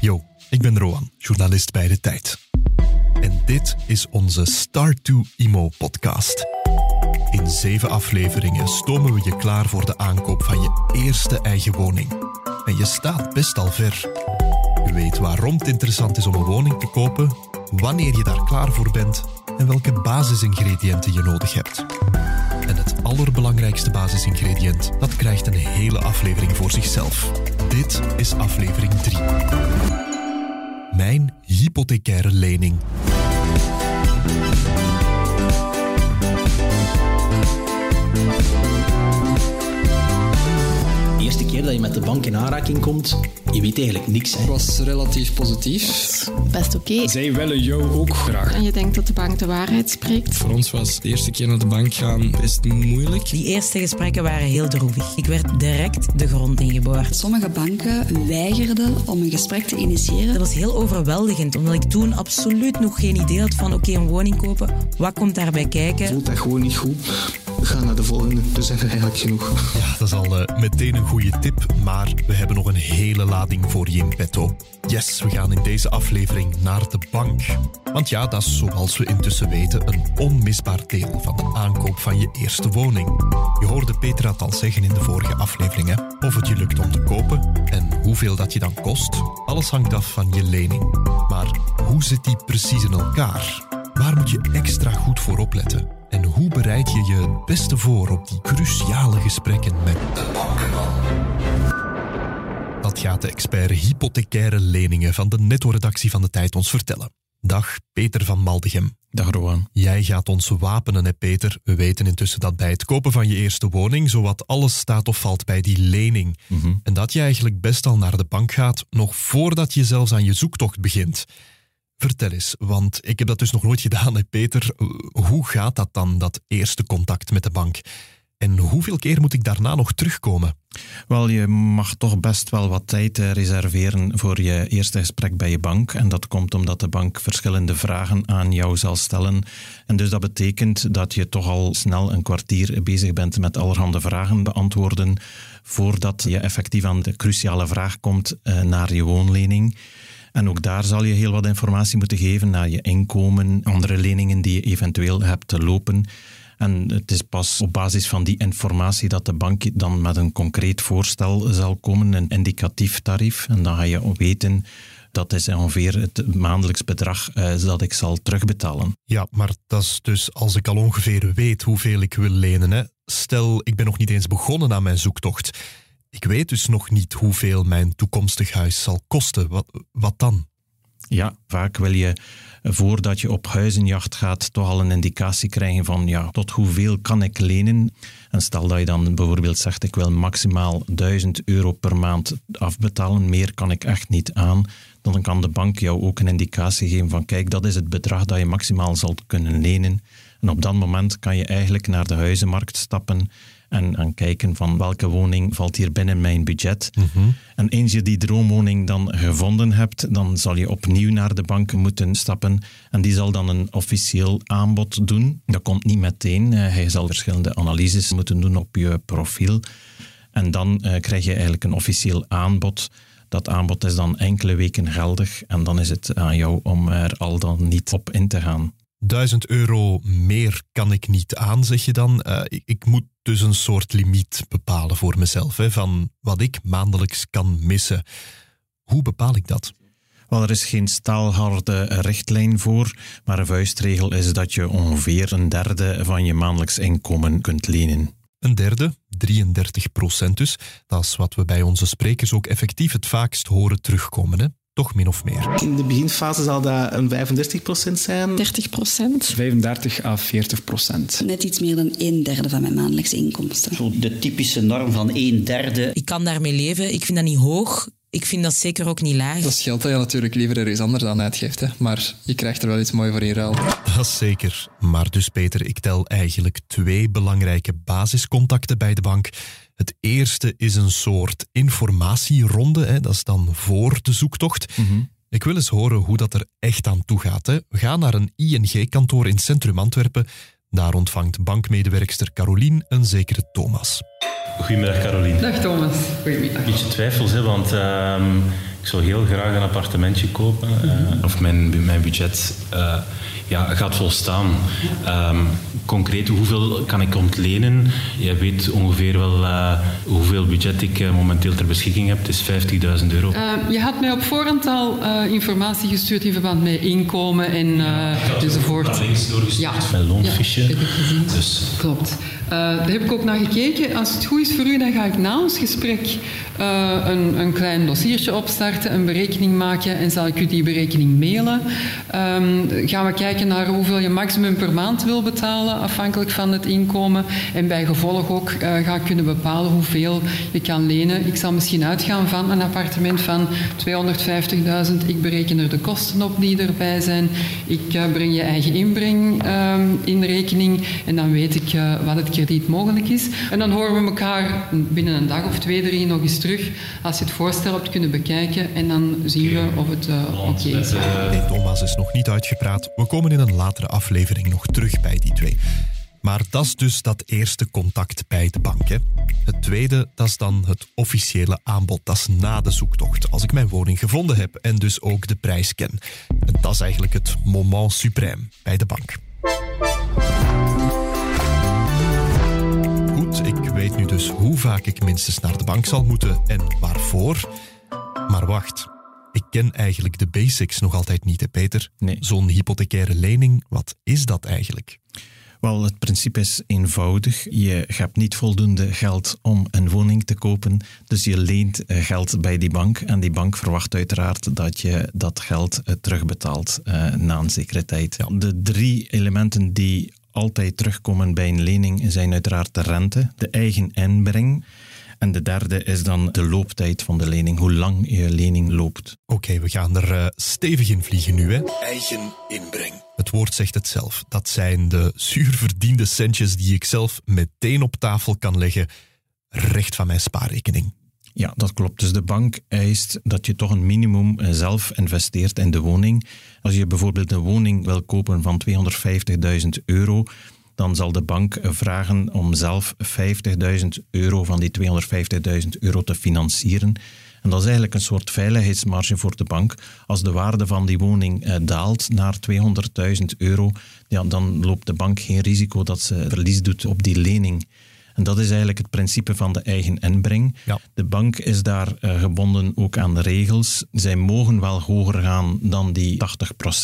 Yo, ik ben Roan, journalist bij De Tijd. En dit is onze Start to Imo podcast. In zeven afleveringen stomen we je klaar voor de aankoop van je eerste eigen woning. En je staat best al ver. Je weet waarom het interessant is om een woning te kopen, wanneer je daar klaar voor bent en welke basisingrediënten je nodig hebt. En het allerbelangrijkste basisingrediënt, dat krijgt een hele aflevering voor zichzelf. Dit is aflevering 3. Mijn hypothecaire lening. Eerste keer dat je met de bank in aanraking komt, je weet eigenlijk niks. Hè. Het was relatief positief. best oké. Zij willen jou ook graag. En je denkt dat de bank de waarheid spreekt. Voor ons was de eerste keer naar de bank gaan best moeilijk. Die eerste gesprekken waren heel droevig. Ik werd direct de grond ingeboord. Sommige banken weigerden om een gesprek te initiëren. Dat was heel overweldigend, omdat ik toen absoluut nog geen idee had van oké, een woning kopen, wat komt daarbij kijken? voelt dat gewoon niet goed. Ga naar de volgende. Dus hebben we eigenlijk genoeg. Ja, dat is al eh, meteen een goede tip, maar we hebben nog een hele lading voor je in petto. Yes, we gaan in deze aflevering naar de bank. Want ja, dat is zoals we intussen weten een onmisbaar deel van de aankoop van je eerste woning. Je hoorde Petra het al zeggen in de vorige aflevering, hè? of het je lukt om te kopen en hoeveel dat je dan kost. Alles hangt af van je lening. Maar hoe zit die precies in elkaar? Waar moet je extra goed voor opletten? En hoe bereid je je het beste voor op die cruciale gesprekken met de bankenman? Dat gaat de expert hypothecaire leningen van de netto-redactie van de Tijd ons vertellen. Dag, Peter van Maldegem. Dag Roan. Jij gaat ons wapenen, hè Peter. We weten intussen dat bij het kopen van je eerste woning zowat alles staat of valt bij die lening. En dat je eigenlijk best al naar de bank gaat, nog voordat je zelfs aan je zoektocht begint. Vertel eens, want ik heb dat dus nog nooit gedaan, hè Peter. Hoe gaat dat dan, dat eerste contact met de bank? En hoeveel keer moet ik daarna nog terugkomen? Wel, je mag toch best wel wat tijd eh, reserveren voor je eerste gesprek bij je bank. En dat komt omdat de bank verschillende vragen aan jou zal stellen. En dus dat betekent dat je toch al snel een kwartier bezig bent met allerhande vragen beantwoorden voordat je effectief aan de cruciale vraag komt eh, naar je woonlening. En ook daar zal je heel wat informatie moeten geven naar je inkomen, andere leningen die je eventueel hebt te lopen. En het is pas op basis van die informatie dat de bank dan met een concreet voorstel zal komen, een indicatief tarief. En dan ga je weten, dat is ongeveer het maandelijks bedrag eh, dat ik zal terugbetalen. Ja, maar dat is dus als ik al ongeveer weet hoeveel ik wil lenen. Hè. Stel, ik ben nog niet eens begonnen aan mijn zoektocht. Ik weet dus nog niet hoeveel mijn toekomstig huis zal kosten. Wat, wat dan? Ja, vaak wil je voordat je op huizenjacht gaat toch al een indicatie krijgen van ja, tot hoeveel kan ik lenen. En stel dat je dan bijvoorbeeld zegt ik wil maximaal 1000 euro per maand afbetalen, meer kan ik echt niet aan. Dan kan de bank jou ook een indicatie geven van kijk, dat is het bedrag dat je maximaal zal kunnen lenen. En op dat moment kan je eigenlijk naar de huizenmarkt stappen en, en kijken van welke woning valt hier binnen mijn budget. En eens je die droomwoning dan gevonden hebt, dan zal je opnieuw naar de bank moeten stappen en die zal dan een officieel aanbod doen. Dat komt niet meteen. Eh, Hij zal verschillende analyses moeten doen op je profiel. En dan eh, krijg je eigenlijk een officieel aanbod. Dat aanbod is dan enkele weken geldig en dan is het aan jou om er al dan niet op in te gaan. 1000 euro meer kan ik niet aan, zeg je dan. Eh, ik, ik moet dus een soort limiet bepalen voor mezelf, hè, van wat ik maandelijks kan missen. Hoe bepaal ik dat? Wel, er is geen staalharde richtlijn voor, maar een vuistregel is dat je ongeveer een derde van je maandelijks inkomen kunt lenen. Een derde, 33 procent dus. Dat is wat we bij onze sprekers ook effectief het vaakst horen terugkomen. Hè? Toch min of meer. In de beginfase zal dat een 35% zijn. 30 procent. 35 à 40 procent. Net iets meer dan een derde van mijn maandelijkse inkomsten. Zo de typische norm van een derde. Ik kan daarmee leven, ik vind dat niet hoog, ik vind dat zeker ook niet laag. Dat is geld dat je natuurlijk liever ergens anders aan uitgeeft. Hè. Maar je krijgt er wel iets moois voor in ruil. Dat is zeker. Maar dus Peter, ik tel eigenlijk twee belangrijke basiscontacten bij de bank. Het eerste is een soort informatieronde, hè, dat is dan voor de zoektocht. Ik wil eens horen hoe dat er echt aan toe gaat. Hè. We gaan naar een ING-kantoor in centrum Antwerpen. Daar ontvangt bankmedewerkster Carolien een zekere Thomas. Goedemiddag Caroline. Dag Thomas, goedemiddag. Beetje twijfels, hè, want ehm, zou heel graag een appartementje kopen. Uh, of mijn, mijn budget uh, ja, gaat volstaan. Um, concreet, hoeveel kan ik ontlenen? Jij weet ongeveer wel uh, hoeveel budget ik momenteel ter beschikking heb. Het is 50.000 euro. je had mij op voorhand al informatie gestuurd in verband met inkomen en ja, enzovoort. doorgestuurd, ja. mijn loonfiche. Ja, dus. Klopt. Uh, daar heb ik ook naar gekeken. Als het goed is voor u, dan ga ik na ons gesprek uh, een, een, klein dossiertje opstarten, een berekening maken en zal ik u die berekening mailen. Um, gaan we kijken naar hoeveel je maximum per maand wil betalen, afhankelijk van het inkomen. En bij gevolg ook uh, ga kunnen bepalen hoeveel je kan lenen. Ik zal misschien uitgaan van een appartement van 250.000. Ik bereken er de kosten op die erbij zijn. Ik breng je eigen inbreng um, in rekening en dan weet ik wat het krediet mogelijk is. En dan horen we elkaar binnen een dag of twee, drie nog eens terug. Als je het voorstel hebt kunnen bekijken en dan zien we of het uh, oké okay is. Nee, Thomas is nog niet uitgepraat. We komen in een latere aflevering nog terug bij die twee. Maar dat is dus dat eerste contact bij de bank. Hè. Het tweede, dat is dan het officiële aanbod. Dat is na de zoektocht. Als ik mijn woning gevonden heb en dus ook de prijs ken. Dat is eigenlijk het moment suprême bij de bank. Ik weet nu dus hoe vaak ik minstens naar de bank zal moeten en waarvoor. Maar wacht, ik ken eigenlijk de basics nog altijd niet, hè Peter? Nee. Zo'n hypothecaire lening, wat is dat eigenlijk? Wel, het principe is eenvoudig. Je hebt niet voldoende geld om een woning te kopen, dus je leent eh, geld bij die bank. En die bank verwacht uiteraard dat je dat geld eh, terugbetaalt uh, na een zekere tijd. De drie elementen die altijd terugkomen bij een lening zijn uiteraard de rente, de eigen inbreng. En de derde is dan de looptijd van de lening, hoe lang je lening loopt. Oké, we gaan er uh, stevig in vliegen nu. Hè? Eigen inbreng. Het woord zegt het zelf. Dat zijn de zuurverdiende centjes die ik zelf meteen op tafel kan leggen, recht van mijn spaarrekening. Ja, dat klopt. Dus de bank eist dat je toch een minimum eh, zelf investeert in de woning. Als je bijvoorbeeld een woning wil kopen van 250.000 euro, dan zal de bank vragen om zelf 50.000 euro van die 250.000 euro te financieren. En dat is eigenlijk een soort veiligheidsmarge voor de bank. Als de waarde van die woning eh, daalt naar 200.000 euro, ja, dan loopt de bank geen risico dat ze verlies doet op die lening. En dat is eigenlijk het principe van de eigen inbreng. Ja. De bank is daar uh, gebonden ook aan de regels. Zij mogen wel hoger gaan dan die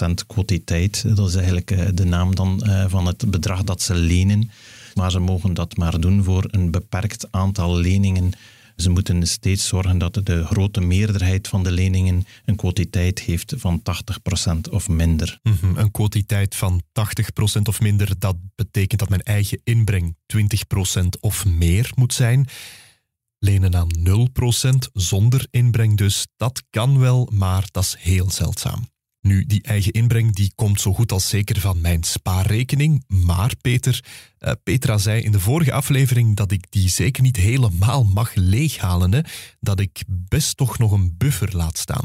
80% quotiteit. Dat is eigenlijk uh, de naam dan uh, van het bedrag dat ze lenen. Maar ze mogen dat maar doen voor een beperkt aantal leningen ze moeten steeds zorgen dat de grote meerderheid van de leningen een quotiteit heeft van 80% of minder. -hmm. Een quotiteit van 80% of minder, dat betekent dat mijn eigen inbreng 20% of meer moet zijn. Lenen aan 0% zonder inbreng dus, dat kan wel, maar dat is heel zeldzaam. Nu, die eigen inbreng die komt zo goed als zeker van mijn spaarrekening. Maar Peter, uh, Petra zei in de vorige aflevering dat ik die zeker niet helemaal mag leeghalen. Hè? Dat ik best toch nog een buffer laat staan.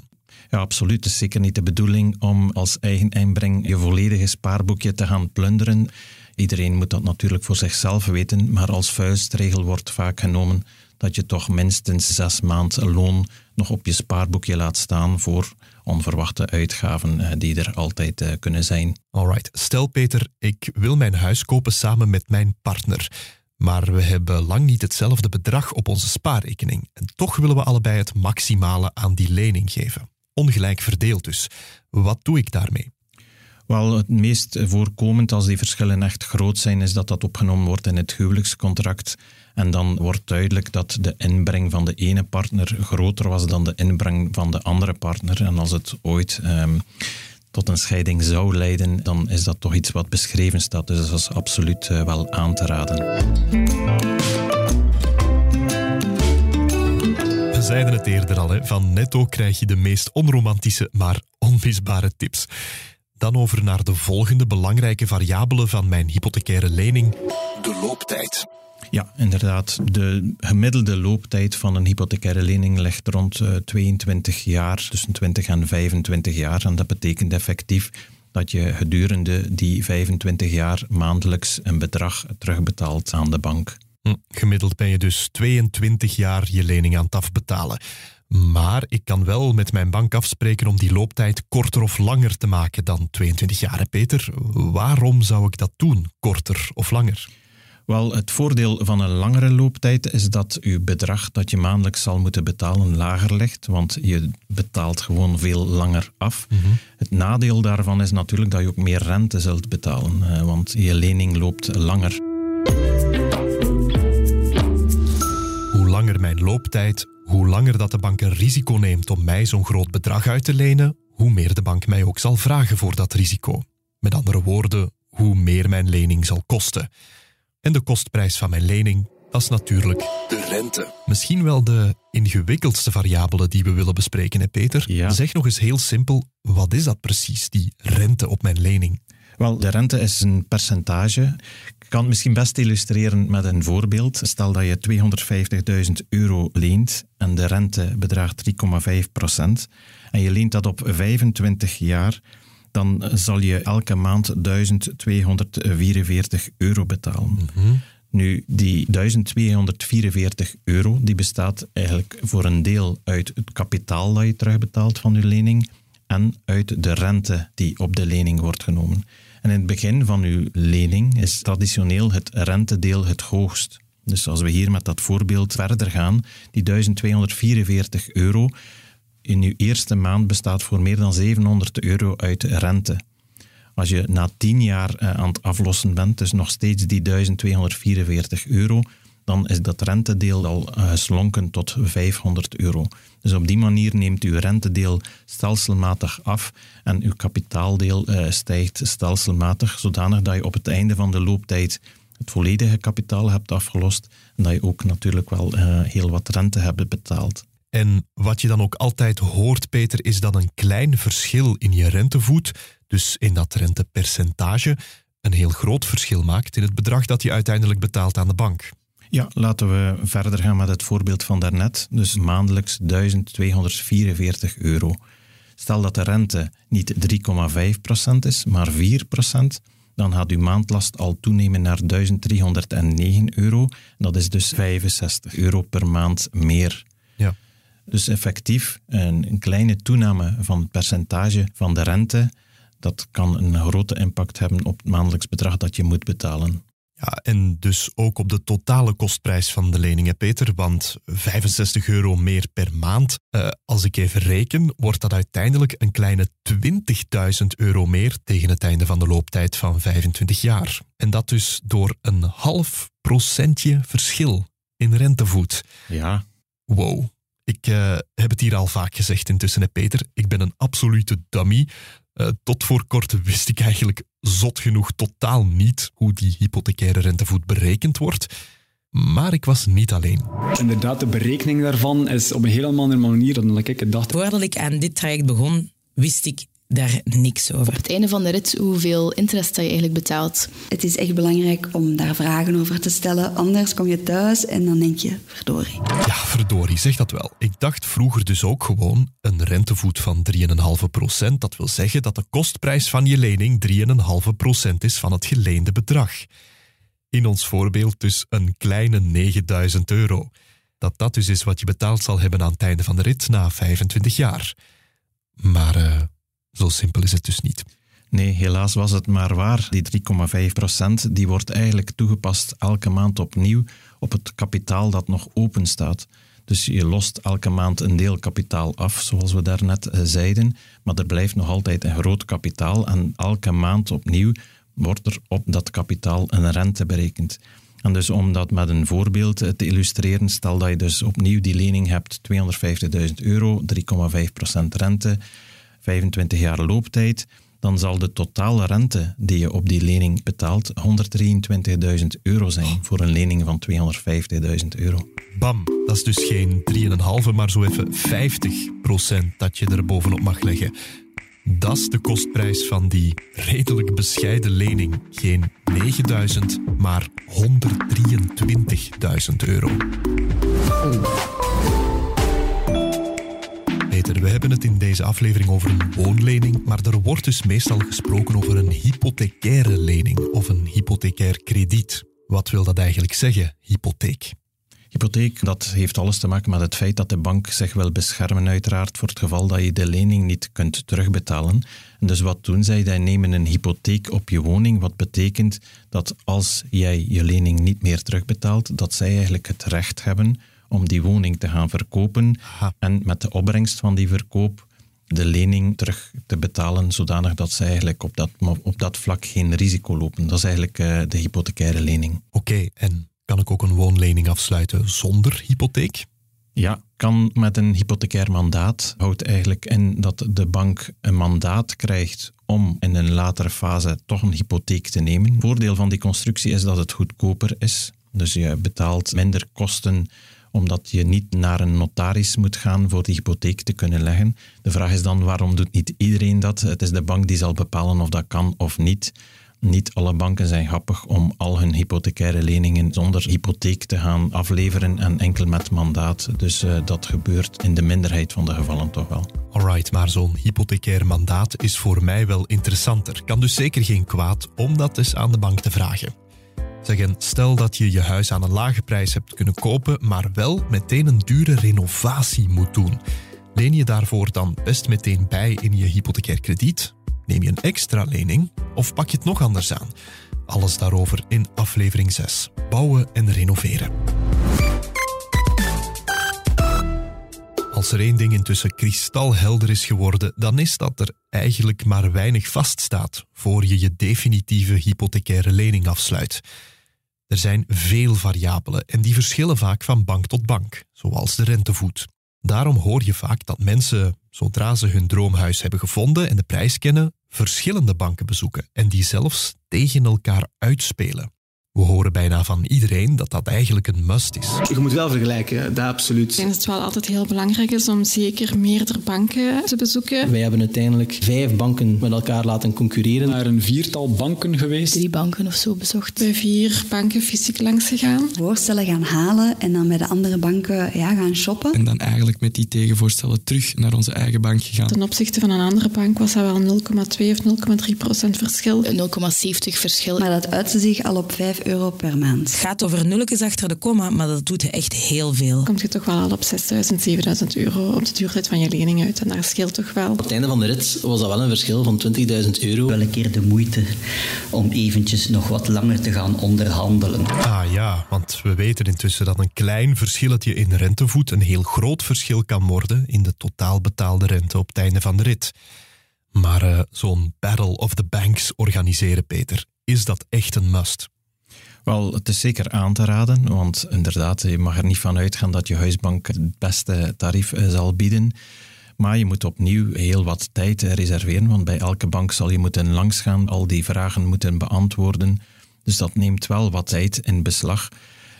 Ja, absoluut. Het is zeker niet de bedoeling om als eigen inbreng je volledige spaarboekje te gaan plunderen. Iedereen moet dat natuurlijk voor zichzelf weten, maar als vuistregel wordt vaak genomen dat je toch minstens zes maanden loon nog op je spaarboekje laat staan voor onverwachte uitgaven eh, die er altijd eh, kunnen zijn. Alright, stel Peter, ik wil mijn huis kopen samen met mijn partner. Maar we hebben lang niet hetzelfde bedrag op onze spaarrekening. En toch willen we allebei het maximale aan die lening geven. Ongelijk verdeeld dus. Wat doe ik daarmee? Wel, het meest voorkomend als die verschillen echt groot zijn, is dat dat opgenomen wordt in het huwelijkscontract. En dan wordt duidelijk dat de inbreng van de ene partner groter was dan de inbreng van de andere partner. En als het ooit um, tot een scheiding zou leiden, dan is dat toch iets wat beschreven staat. Dus dat is absoluut uh, wel aan te raden. We zeiden het eerder al, hè. van Netto krijg je de meest onromantische, maar onmisbare tips. Dan over naar de volgende belangrijke variabele van mijn hypothecaire lening: de looptijd. Ja, inderdaad. De gemiddelde looptijd van een hypothecaire lening ligt rond uh, 22 jaar, tussen 20 en 25 jaar. En dat betekent effectief dat je gedurende die 25 jaar maandelijks een bedrag terugbetaalt aan de bank. Hm, gemiddeld ben je dus 22 jaar je lening aan het afbetalen. Maar ik kan wel met mijn bank afspreken om die looptijd korter of langer te maken dan 22 jaar. Peter, waarom zou ik dat doen, korter of langer? Wel, het voordeel van een langere looptijd is dat uw bedrag dat je maandelijks zal moeten betalen lager ligt, want je betaalt gewoon veel langer af. Het nadeel daarvan is natuurlijk dat je ook meer rente zult betalen, eh, want je lening loopt langer. Hoe langer mijn looptijd, hoe langer dat de bank een risico neemt om mij zo'n groot bedrag uit te lenen, hoe meer de bank mij ook zal vragen voor dat risico. Met andere woorden, hoe meer mijn lening zal kosten. En de kostprijs van mijn lening, dat is natuurlijk de rente. Misschien wel de ingewikkeldste variabele die we willen bespreken, hè Peter? Ja. Zeg nog eens heel simpel, wat is dat precies, die rente op mijn lening? Wel, de rente is een percentage. Ik kan het misschien best illustreren met een voorbeeld. Stel dat je 250.000 euro leent en de rente bedraagt 3,5 procent en je leent dat op 25 jaar, dan zal je elke maand 1244 euro betalen. Nu, die 1244 euro die bestaat eigenlijk voor een deel uit het kapitaal dat je terugbetaalt van je lening en uit de rente die op de lening wordt genomen. En in het begin van uw lening is traditioneel het rentedeel het hoogst. Dus als we hier met dat voorbeeld verder gaan, die 1244 euro in uw eerste maand bestaat voor meer dan 700 euro uit rente. Als je na 10 jaar eh, aan het aflossen bent, dus nog steeds die 1244 euro, dan is dat rentedeel al eh, geslonken tot 500 euro. Dus op die manier neemt uw rentedeel stelselmatig af en uw kapitaaldeel eh, stijgt stelselmatig, zodanig dat je op het einde van de looptijd het volledige kapitaal hebt afgelost en dat je ook natuurlijk wel eh, heel wat rente hebt betaald. En wat je dan ook altijd hoort, Peter, is dat een klein verschil in je rentevoet, dus in dat rentepercentage, een heel groot verschil maakt in het bedrag dat je uiteindelijk betaalt aan de bank. Ja, laten we verder gaan met het voorbeeld van daarnet. Dus maandelijks 1244 euro. Stel dat de rente niet 3,5% is, maar 4%, dan gaat uw maandlast al toenemen naar 1309 euro. Dat is dus 65 euro per maand meer. Ja. Dus effectief een, kleine toename van het percentage van de rente, dat kan een grote impact hebben op het maandelijks bedrag dat je moet betalen. Ja, en dus ook op de totale kostprijs van de lening, hè, Peter. Want 65 euro meer per maand, eh, als ik even reken, wordt dat uiteindelijk een kleine 20.000 euro meer tegen het einde van de looptijd van 25 jaar. En dat dus door een half procentje verschil in rentevoet. Ja, Wow. Ik eh, heb het hier al vaak gezegd intussen, hè, Peter. Ik ben een absolute dummy. Eh, tot voor kort wist ik eigenlijk zot genoeg totaal niet hoe die hypothecaire rentevoet berekend wordt. Maar ik was niet alleen. Inderdaad, de berekening daarvan is op een heel andere manier dan ik het dacht. Voordat ik aan dit traject begon, wist ik daar niks over. Op het einde van de rit, hoeveel interest dat je eigenlijk betaalt. Het is echt belangrijk om daar vragen over te stellen. Anders kom je thuis en dan denk je, verdorie. Ja, verdorie, zeg dat wel. Ik dacht vroeger dus ook gewoon een rentevoet van 3,5%. Dat wil zeggen dat de kostprijs van je lening 3,5% is van het geleende bedrag. In ons voorbeeld dus een kleine 9000 euro. Dat dat dus is wat je betaald zal hebben aan het einde van de rit na 25 jaar. Maar eh, zo simpel is het dus niet. Nee, helaas was het maar waar. Die 3,5% die wordt eigenlijk toegepast elke maand opnieuw op het kapitaal dat nog open staat. Dus je lost elke maand een deel kapitaal af, zoals we daarnet eh, zeiden, maar er blijft nog altijd een groot kapitaal en elke maand opnieuw wordt er op dat kapitaal een rente berekend. En dus om dat met een voorbeeld eh, te illustreren, stel dat je dus opnieuw die lening hebt, 250.000 euro, 3,5% rente, 25 jaar looptijd, dan zal de totale rente die je op die lening betaalt 123.000 euro zijn voor een lening van 250.000 euro. Bam, dat is dus geen 3,5, maar zo even 50% dat je er bovenop mag leggen. Dat is de kostprijs van die redelijk bescheiden lening. Geen 9000, maar 123.000 euro. We hebben het in deze aflevering over een woonlening, maar er wordt dus meestal gesproken over een hypothecaire lening of een hypothecair krediet. Wat wil dat eigenlijk zeggen, hypotheek? Hypotheek, dat heeft alles te maken met het feit dat de bank zich wil beschermen, uiteraard, voor het geval dat je de lening niet kunt terugbetalen. En dus wat doen zij? Zij nemen een hypotheek op je woning, wat betekent dat als jij je lening niet meer terugbetaalt, dat zij eigenlijk het recht hebben om die woning te gaan verkopen en met de opbrengst van die verkoop de lening terug te betalen, zodanig dat ze eigenlijk op dat, op dat vlak geen risico lopen. Dat is eigenlijk uh, de hypothecaire lening. Oké, en kan ik ook een woonlening afsluiten zonder hypotheek? Ja, kan met een hypothecair mandaat. Houdt eigenlijk in dat de bank een mandaat krijgt om in een latere fase toch een hypotheek te nemen. Voordeel van die constructie is dat het goedkoper is. Dus je betaalt minder kosten omdat je niet naar een notaris moet gaan voor die hypotheek te kunnen leggen. De vraag is dan, waarom doet niet iedereen dat? Het is de bank die zal bepalen of dat kan of niet. Niet alle banken zijn grappig om al hun hypothecaire leningen zonder hypotheek te gaan afleveren en enkel met mandaat. Dus uh, dat gebeurt in de minderheid van de gevallen toch wel. Alright, maar zo'n hypothecair mandaat is voor mij wel interessanter. Kan dus zeker geen kwaad om dat eens aan de bank te vragen. Stel dat je je huis aan een lage prijs hebt kunnen kopen, maar wel meteen een dure renovatie moet doen. Leen je daarvoor dan best meteen bij in je hypothecair krediet? Neem je een extra lening of pak je het nog anders aan? Alles daarover in aflevering 6. Bouwen en renoveren. Als er één ding intussen kristalhelder is geworden, dan is dat er eigenlijk maar weinig vaststaat voor je je definitieve hypothecaire lening afsluit. Er zijn veel variabelen en die verschillen vaak van bank tot bank, zoals de rentevoet. Daarom hoor je vaak dat mensen, zodra ze hun droomhuis hebben gevonden en de prijs kennen, verschillende banken bezoeken en die zelfs tegen elkaar uitspelen. We horen bijna van iedereen dat dat eigenlijk een must is. Je moet wel vergelijken, dat absoluut. Ik denk dat het wel altijd heel belangrijk is om zeker meerdere banken te bezoeken. Wij hebben uiteindelijk vijf banken met elkaar laten concurreren. Naar een viertal banken geweest. Drie banken of zo bezocht. Bij vier banken fysiek langs gegaan. Voorstellen gaan halen en dan bij de andere banken ja, gaan shoppen. En dan eigenlijk met die tegenvoorstellen terug naar onze eigen bank gegaan. Ten opzichte van een andere bank was dat wel 0,2 of 0,3 procent verschil. 0,70 verschil. Maar dat uitte zich al op 5 euro per maand. Het gaat over nulletjes achter de komma, maar dat doet echt heel veel. Komt je toch wel al op 6000, 7000 euro op de duurtijd van je lening uit. En daar scheelt toch wel. Op het einde van de rit was dat wel een verschil van 20.000 euro. Wel een keer de moeite om eventjes nog wat langer te gaan onderhandelen. Ah ja, want we weten intussen dat een klein verschilletje in rentevoet een heel groot verschil kan worden in de totaal betaalde rente op het einde van de rit. Maar uh, zo'n Battle of the Banks organiseren, Peter, is dat echt een must? Wel, het is zeker aan te raden, want inderdaad, je mag er niet van uitgaan dat je huisbank het beste tarief eh, zal bieden. Maar je moet opnieuw heel wat tijd eh, reserveren, want bij elke bank zal je moeten langsgaan, al die vragen moeten beantwoorden. Dus dat neemt wel wat tijd in beslag.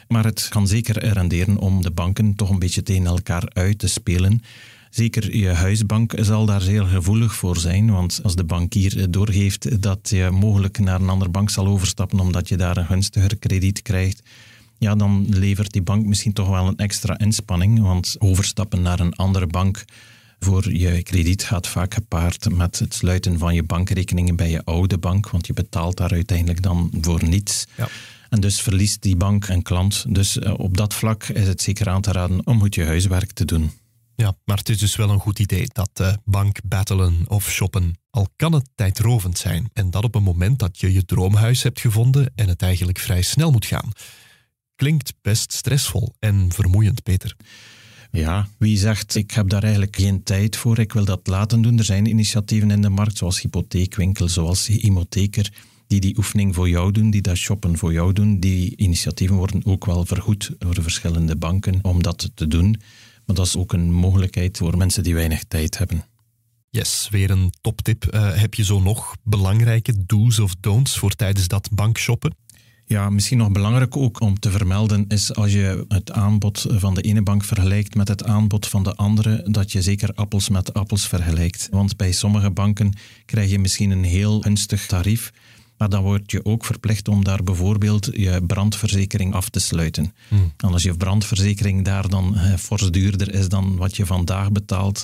Maar het kan zeker renderen om de banken toch een beetje tegen elkaar uit te spelen. Zeker je huisbank zal daar zeer gevoelig voor zijn, want als de bankier doorgeeft dat je mogelijk naar een andere bank zal overstappen omdat je daar een gunstiger krediet krijgt, ja, dan levert die bank misschien toch wel een extra inspanning, want overstappen naar een andere bank voor je krediet gaat vaak gepaard met het sluiten van je bankrekeningen bij je oude bank, want je betaalt daar uiteindelijk dan voor niets. Ja. En dus verliest die bank een klant. Dus eh, op dat vlak is het zeker aan te raden om goed je huiswerk te doen. Ja, maar het is dus wel een goed idee dat uh, bank battelen of shoppen. Al kan het tijdrovend zijn en dat op een moment dat je je droomhuis hebt gevonden en het eigenlijk vrij snel moet gaan. Klinkt best stressvol en vermoeiend, Peter. Ja, wie zegt ik heb daar eigenlijk geen tijd voor, ik wil dat laten doen. Er zijn initiatieven in de markt, zoals hypotheekwinkel, zoals Imotheker, die die oefening voor jou doen, die dat shoppen voor jou doen. Die initiatieven worden ook wel vergoed door de verschillende banken om dat te doen. Maar dat is ook een mogelijkheid voor mensen die weinig tijd hebben. Yes, weer een toptip. Uh, heb je zo nog belangrijke do's of don'ts voor tijdens dat bankshoppen? Ja, misschien nog belangrijk ook om te vermelden is als je het aanbod van de ene bank vergelijkt met het aanbod van de andere, dat je zeker appels met appels vergelijkt. Want bij sommige banken krijg je misschien een heel gunstig tarief, maar dan word je ook verplicht om daar bijvoorbeeld je brandverzekering af te sluiten. Hmm. En als je brandverzekering daar dan eh, fors duurder is dan wat je vandaag betaalt,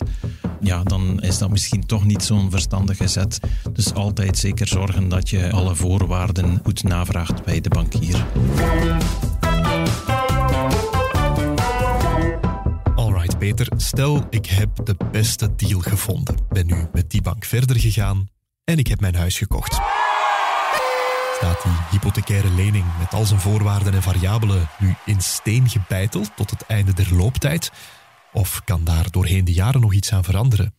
ja, dan is dat misschien toch niet zo'n verstandige zet. Dus altijd zeker zorgen dat je alle voorwaarden goed navraagt bij de bankier. Peter, stel ik heb de beste deal gevonden. Ben nu met die bank verder gegaan en ik heb mijn huis gekocht. Staat die hypothecaire lening met al zijn voorwaarden en variabelen nu in steen gebeiteld tot het einde der looptijd? Of kan daar doorheen de jaren nog iets aan veranderen?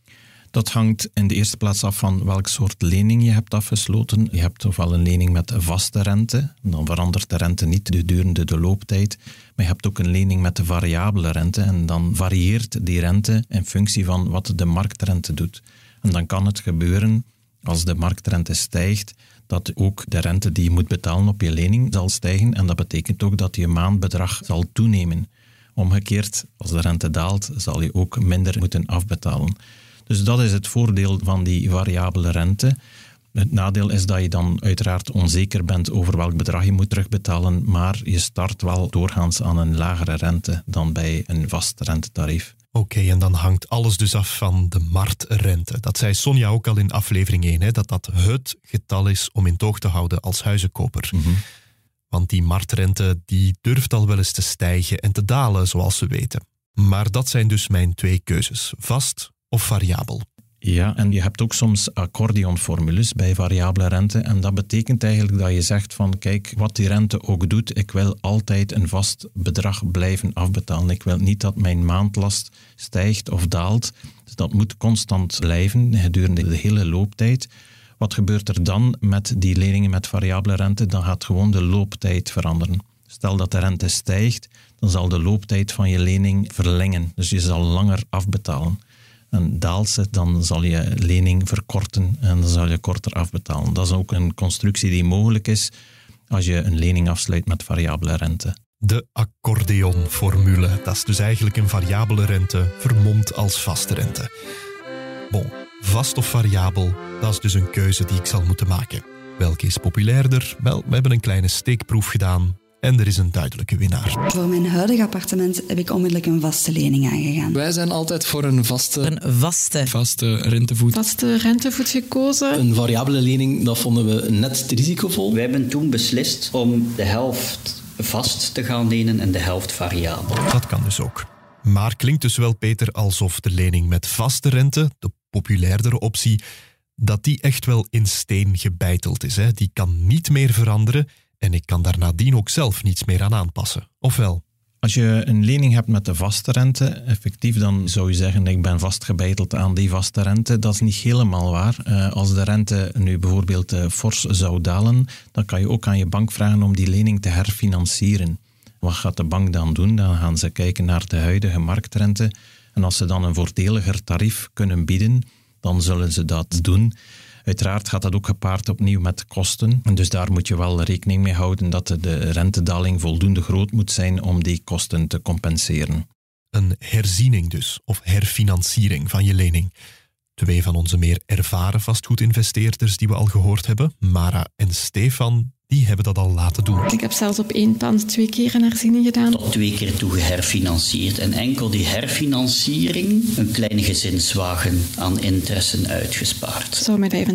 Dat hangt in de eerste plaats af van welk soort lening je hebt afgesloten. Je hebt ofwel een lening met vaste rente, dan verandert de rente niet gedurende de looptijd. Maar je hebt ook een lening met variabele rente en dan varieert die rente in functie van wat de marktrente doet. En dan kan het gebeuren, als de marktrente stijgt, dat ook de rente die je moet betalen op je lening zal stijgen. En dat betekent ook dat je maandbedrag zal toenemen. Omgekeerd, als de rente daalt, zal je ook minder moeten afbetalen. Dus dat is het voordeel van die variabele rente. Het nadeel is dat je dan uiteraard onzeker bent over welk bedrag je moet terugbetalen, maar je start wel doorgaans aan een lagere rente dan bij een vast rentetarief. Oké, en dan hangt alles dus af van de marktrente. Dat zei Sonja ook al in aflevering 1, hè, dat dat het getal is om in toog te houden als huizenkoper. Want die marktrente die durft al wel eens te stijgen en te dalen, zoals we weten. Maar dat zijn dus mijn twee keuzes: vast of variabel. Ja, en je hebt ook soms accordeonformules bij variabele rente. En dat betekent eigenlijk dat je zegt van kijk, wat die rente ook doet, ik wil altijd een vast bedrag blijven afbetalen. Ik wil niet dat mijn maandlast stijgt of daalt. Dus dat moet constant blijven gedurende de hele looptijd. Wat gebeurt er dan met die leningen met variabele rente? Dan gaat gewoon de looptijd veranderen. Stel dat de rente stijgt, dan zal de looptijd van je lening verlengen. Dus je zal langer afbetalen. En daalt ze, dan zal je lening verkorten en dan zal je korter afbetalen. Dat is ook een constructie die mogelijk is als je een lening afsluit met variabele rente. De accordeonformule. Dat is dus eigenlijk een variabele rente vermomd als vaste rente. Bon, vast of variabel, dat is dus een keuze die ik zal moeten maken. Welke is populairder? Wel, we hebben een kleine steekproef gedaan en er is een duidelijke winnaar. Voor mijn huidige appartement heb ik onmiddellijk een vaste lening aangegaan. Wij zijn altijd voor een vaste... Een vaste. Vaste rentevoet. Vaste rentevoet gekozen. Een variabele lening, dat vonden we net te risicovol. Wij hebben toen beslist om de helft vast te gaan lenen en de helft variabel. Dat kan dus ook. Maar klinkt dus wel, Peter, alsof de lening met vaste rente, de populairdere optie, dat die echt wel in steen gebeiteld is. Hè? Die kan niet meer veranderen en ik kan daar nadien ook zelf niets meer aan aanpassen. Ofwel? Als je een lening hebt met de vaste rente, effectief dan zou je zeggen ik ben vastgebeiteld aan die vaste rente. Dat is niet helemaal waar. Uh, als de rente nu bijvoorbeeld uh, fors zou dalen, dan kan je ook aan je bank vragen om die lening te herfinancieren. Wat gaat de bank dan doen? Dan gaan ze kijken naar de huidige marktrente. En als ze dan een voordeliger tarief kunnen bieden, dan zullen ze dat doen. Uiteraard gaat dat ook gepaard opnieuw met kosten. En dus daar moet je wel rekening mee houden dat de rentedaling voldoende groot moet zijn om die kosten te compenseren. Een herziening dus, of herfinanciering van je lening. Twee van onze meer ervaren vastgoedinvesteerders die we al gehoord hebben, Mara en Stefan, die hebben dat al laten doen. Ik heb zelfs op één pand twee keer een herziening gedaan. Tot twee keer toe geherfinancierd. En enkel die herfinanciering een kleine gezinswagen aan interesse uitgespaard. Zou mij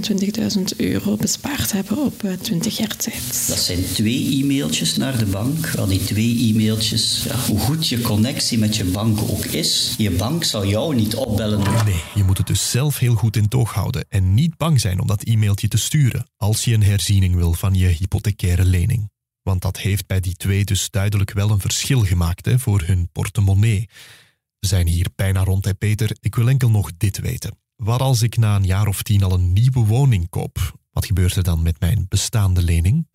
25.000 euro bespaard hebben op 20 jaar tijd. Dat zijn twee e-mailtjes naar de bank. Wel, die twee e-mailtjes, ja, hoe goed je connectie met je bank ook is, je bank zal jou niet opbellen. Nee, je moet het dus zelf heel goed in toog houden en niet bang zijn om dat e-mailtje te sturen als je een herziening wil van je hypothecaire lening. Want dat heeft bij die twee dus duidelijk wel een verschil gemaakt hè, voor hun portemonnee. We zijn hier bijna rond, hè Peter. Ik wil enkel nog dit weten. Wat als ik na een jaar of tien al een nieuwe woning koop? Wat gebeurt er dan met mijn bestaande lening?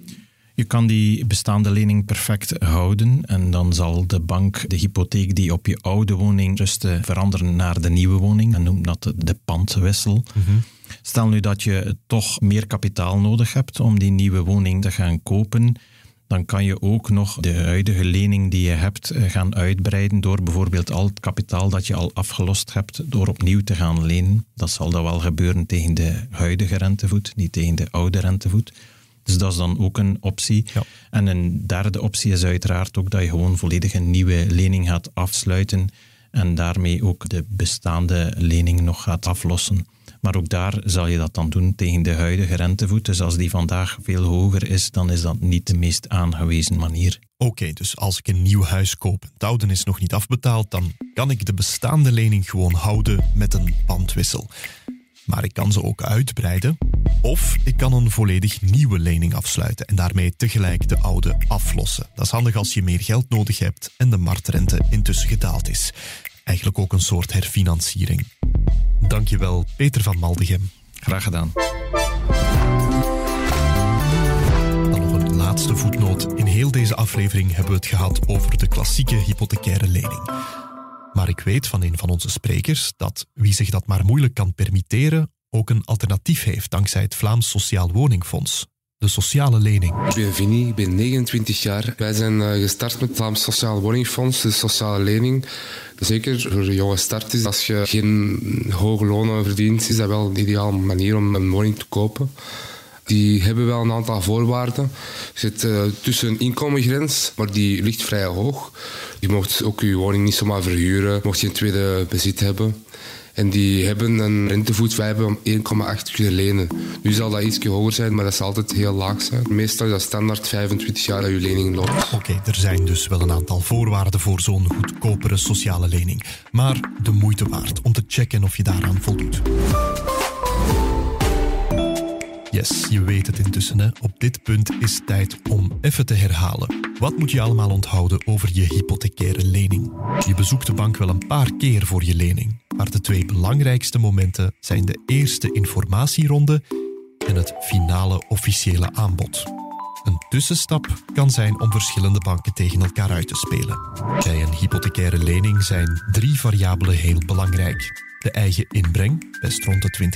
Je kan die bestaande lening perfect houden en dan zal de bank de hypotheek die op je oude woning rustte veranderen naar de nieuwe woning. En noemt dat de pandwissel. Mhm. Stel nu dat je toch meer kapitaal nodig hebt om die nieuwe woning te gaan kopen, dan kan je ook nog de huidige lening die je hebt eh, gaan uitbreiden door bijvoorbeeld al het kapitaal dat je al afgelost hebt, door opnieuw te gaan lenen. Dat zal dan wel gebeuren tegen de huidige rentevoet, niet tegen de oude rentevoet. Dus dat is dan ook een optie. En een derde optie is uiteraard ook dat je gewoon volledig een nieuwe lening gaat afsluiten en daarmee ook de bestaande lening nog gaat aflossen. Maar ook daar zal je dat dan doen tegen de huidige rentevoet. Dus als die vandaag veel hoger is, dan is dat niet de meest aangewezen manier. Oké, dus als ik een nieuw huis koop en het oude is nog niet afbetaald, dan kan ik de bestaande lening gewoon houden met een pandwissel. Maar ik kan ze ook uitbreiden. Of ik kan een volledig nieuwe lening afsluiten en daarmee tegelijk de oude aflossen. Dat is handig als je meer geld nodig hebt en de marktrente intussen gedaald is. Eigenlijk ook een soort herfinanciering. Dankjewel, Peter van Maldegem. Graag gedaan. Dan nog een laatste voetnoot. In heel deze aflevering hebben we het gehad over de klassieke hypothecaire lening. Maar ik weet van een van onze sprekers dat wie zich dat maar moeilijk kan permitteren, ook een alternatief heeft dankzij het Vlaams Sociaal Woningfonds. De sociale lening. Ik ben Vinnie, ik ben 29 jaar. Wij zijn eh, gestart met het Vlaams Sociaal Woningfonds, de sociale lening. Zeker voor jonge starters, als je geen hoge lonen verdient, is dat wel een ideale manier om een woning te kopen. Die hebben wel een aantal voorwaarden. Je zit uh, tussen een inkomengrens, maar die ligt vrij hoog. Je mocht ook je woning niet zomaar verhuren, mocht je een tweede bezit hebben. En die hebben een rentevoet, om 1,8 kunnen lenen. Nu zal dat iets hoger zijn, maar dat zal altijd heel laag zijn. Meestal is dat standaard 25 jaar dat je lening loopt. Oké, er zijn dus wel een aantal voorwaarden voor zo'n goedkopere sociale lening. Maar de moeite waard om te checken of je daaraan voldoet. Yes, je weet het intussen. Hè? Op dit punt is tijd om even te herhalen. Wat moet je allemaal onthouden over je hypothecaire lening? Je bezoekt de bank wel een paar keer voor je lening, maar de twee belangrijkste momenten zijn de eerste informatieronde en het finale officiële aanbod. Een tussenstap kan zijn om verschillende banken tegen elkaar uit te spelen. Bij een hypothecaire lening zijn drie variabelen heel belangrijk. De eigen inbreng, best rond de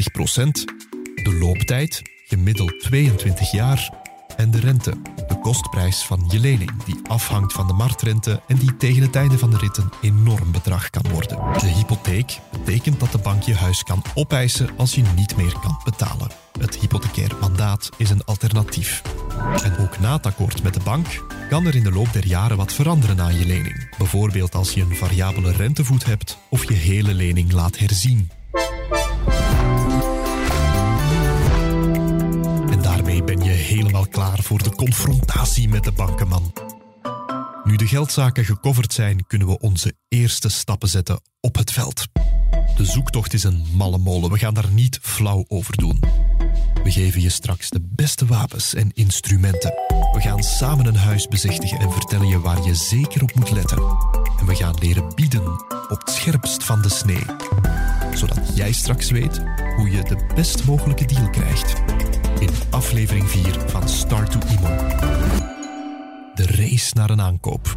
20% de looptijd, gemiddeld 22 jaar, en de rente, de kostprijs van je lening, die afhangt van de marktrente en die tegen het einde van de rit een enorm bedrag kan worden. De hypotheek betekent dat de bank je huis kan opeisen als je niet meer kan betalen. Het hypothecair mandaat is een alternatief. En ook na het akkoord met de bank kan er in de loop der jaren wat veranderen aan je lening. Bijvoorbeeld als je een variabele rentevoet hebt of je hele lening laat herzien. Helemaal klaar voor de confrontatie met de bankenman. Nu de geldzaken gecoverd zijn, kunnen we onze eerste stappen zetten op het veld. De zoektocht is een malle molen, we gaan daar niet flauw over doen. We geven je straks de beste wapens en instrumenten. We gaan samen een huis bezichtigen en vertellen je waar je zeker op moet letten. En we gaan leren bieden op het scherpst van de snee. Zodat jij straks weet hoe je de best mogelijke deal krijgt in aflevering 4 van Start to Imo. De race naar een aankoop.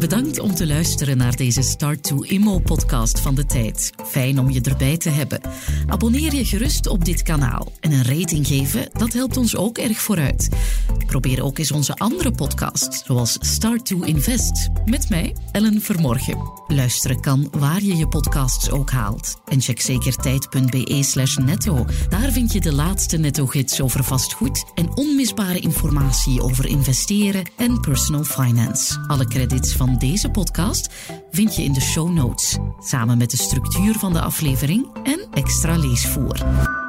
Bedankt om te luisteren naar deze Start to Immo podcast van de tijd. Fijn om je erbij te hebben. Abonneer je gerust op dit kanaal en een rating geven, dat helpt ons ook erg vooruit. Probeer ook eens onze andere podcasts, zoals Start to Invest, met mij, Ellen Vermorgen. Luisteren kan waar je je podcasts ook haalt. En check zeker tijd.be slash netto. Daar vind je de laatste netto-gids over vastgoed en onmisbare informatie over investeren en personal finance. Alle credits van deze podcast vind je in de show notes, samen met de structuur van de aflevering en extra leesvoer.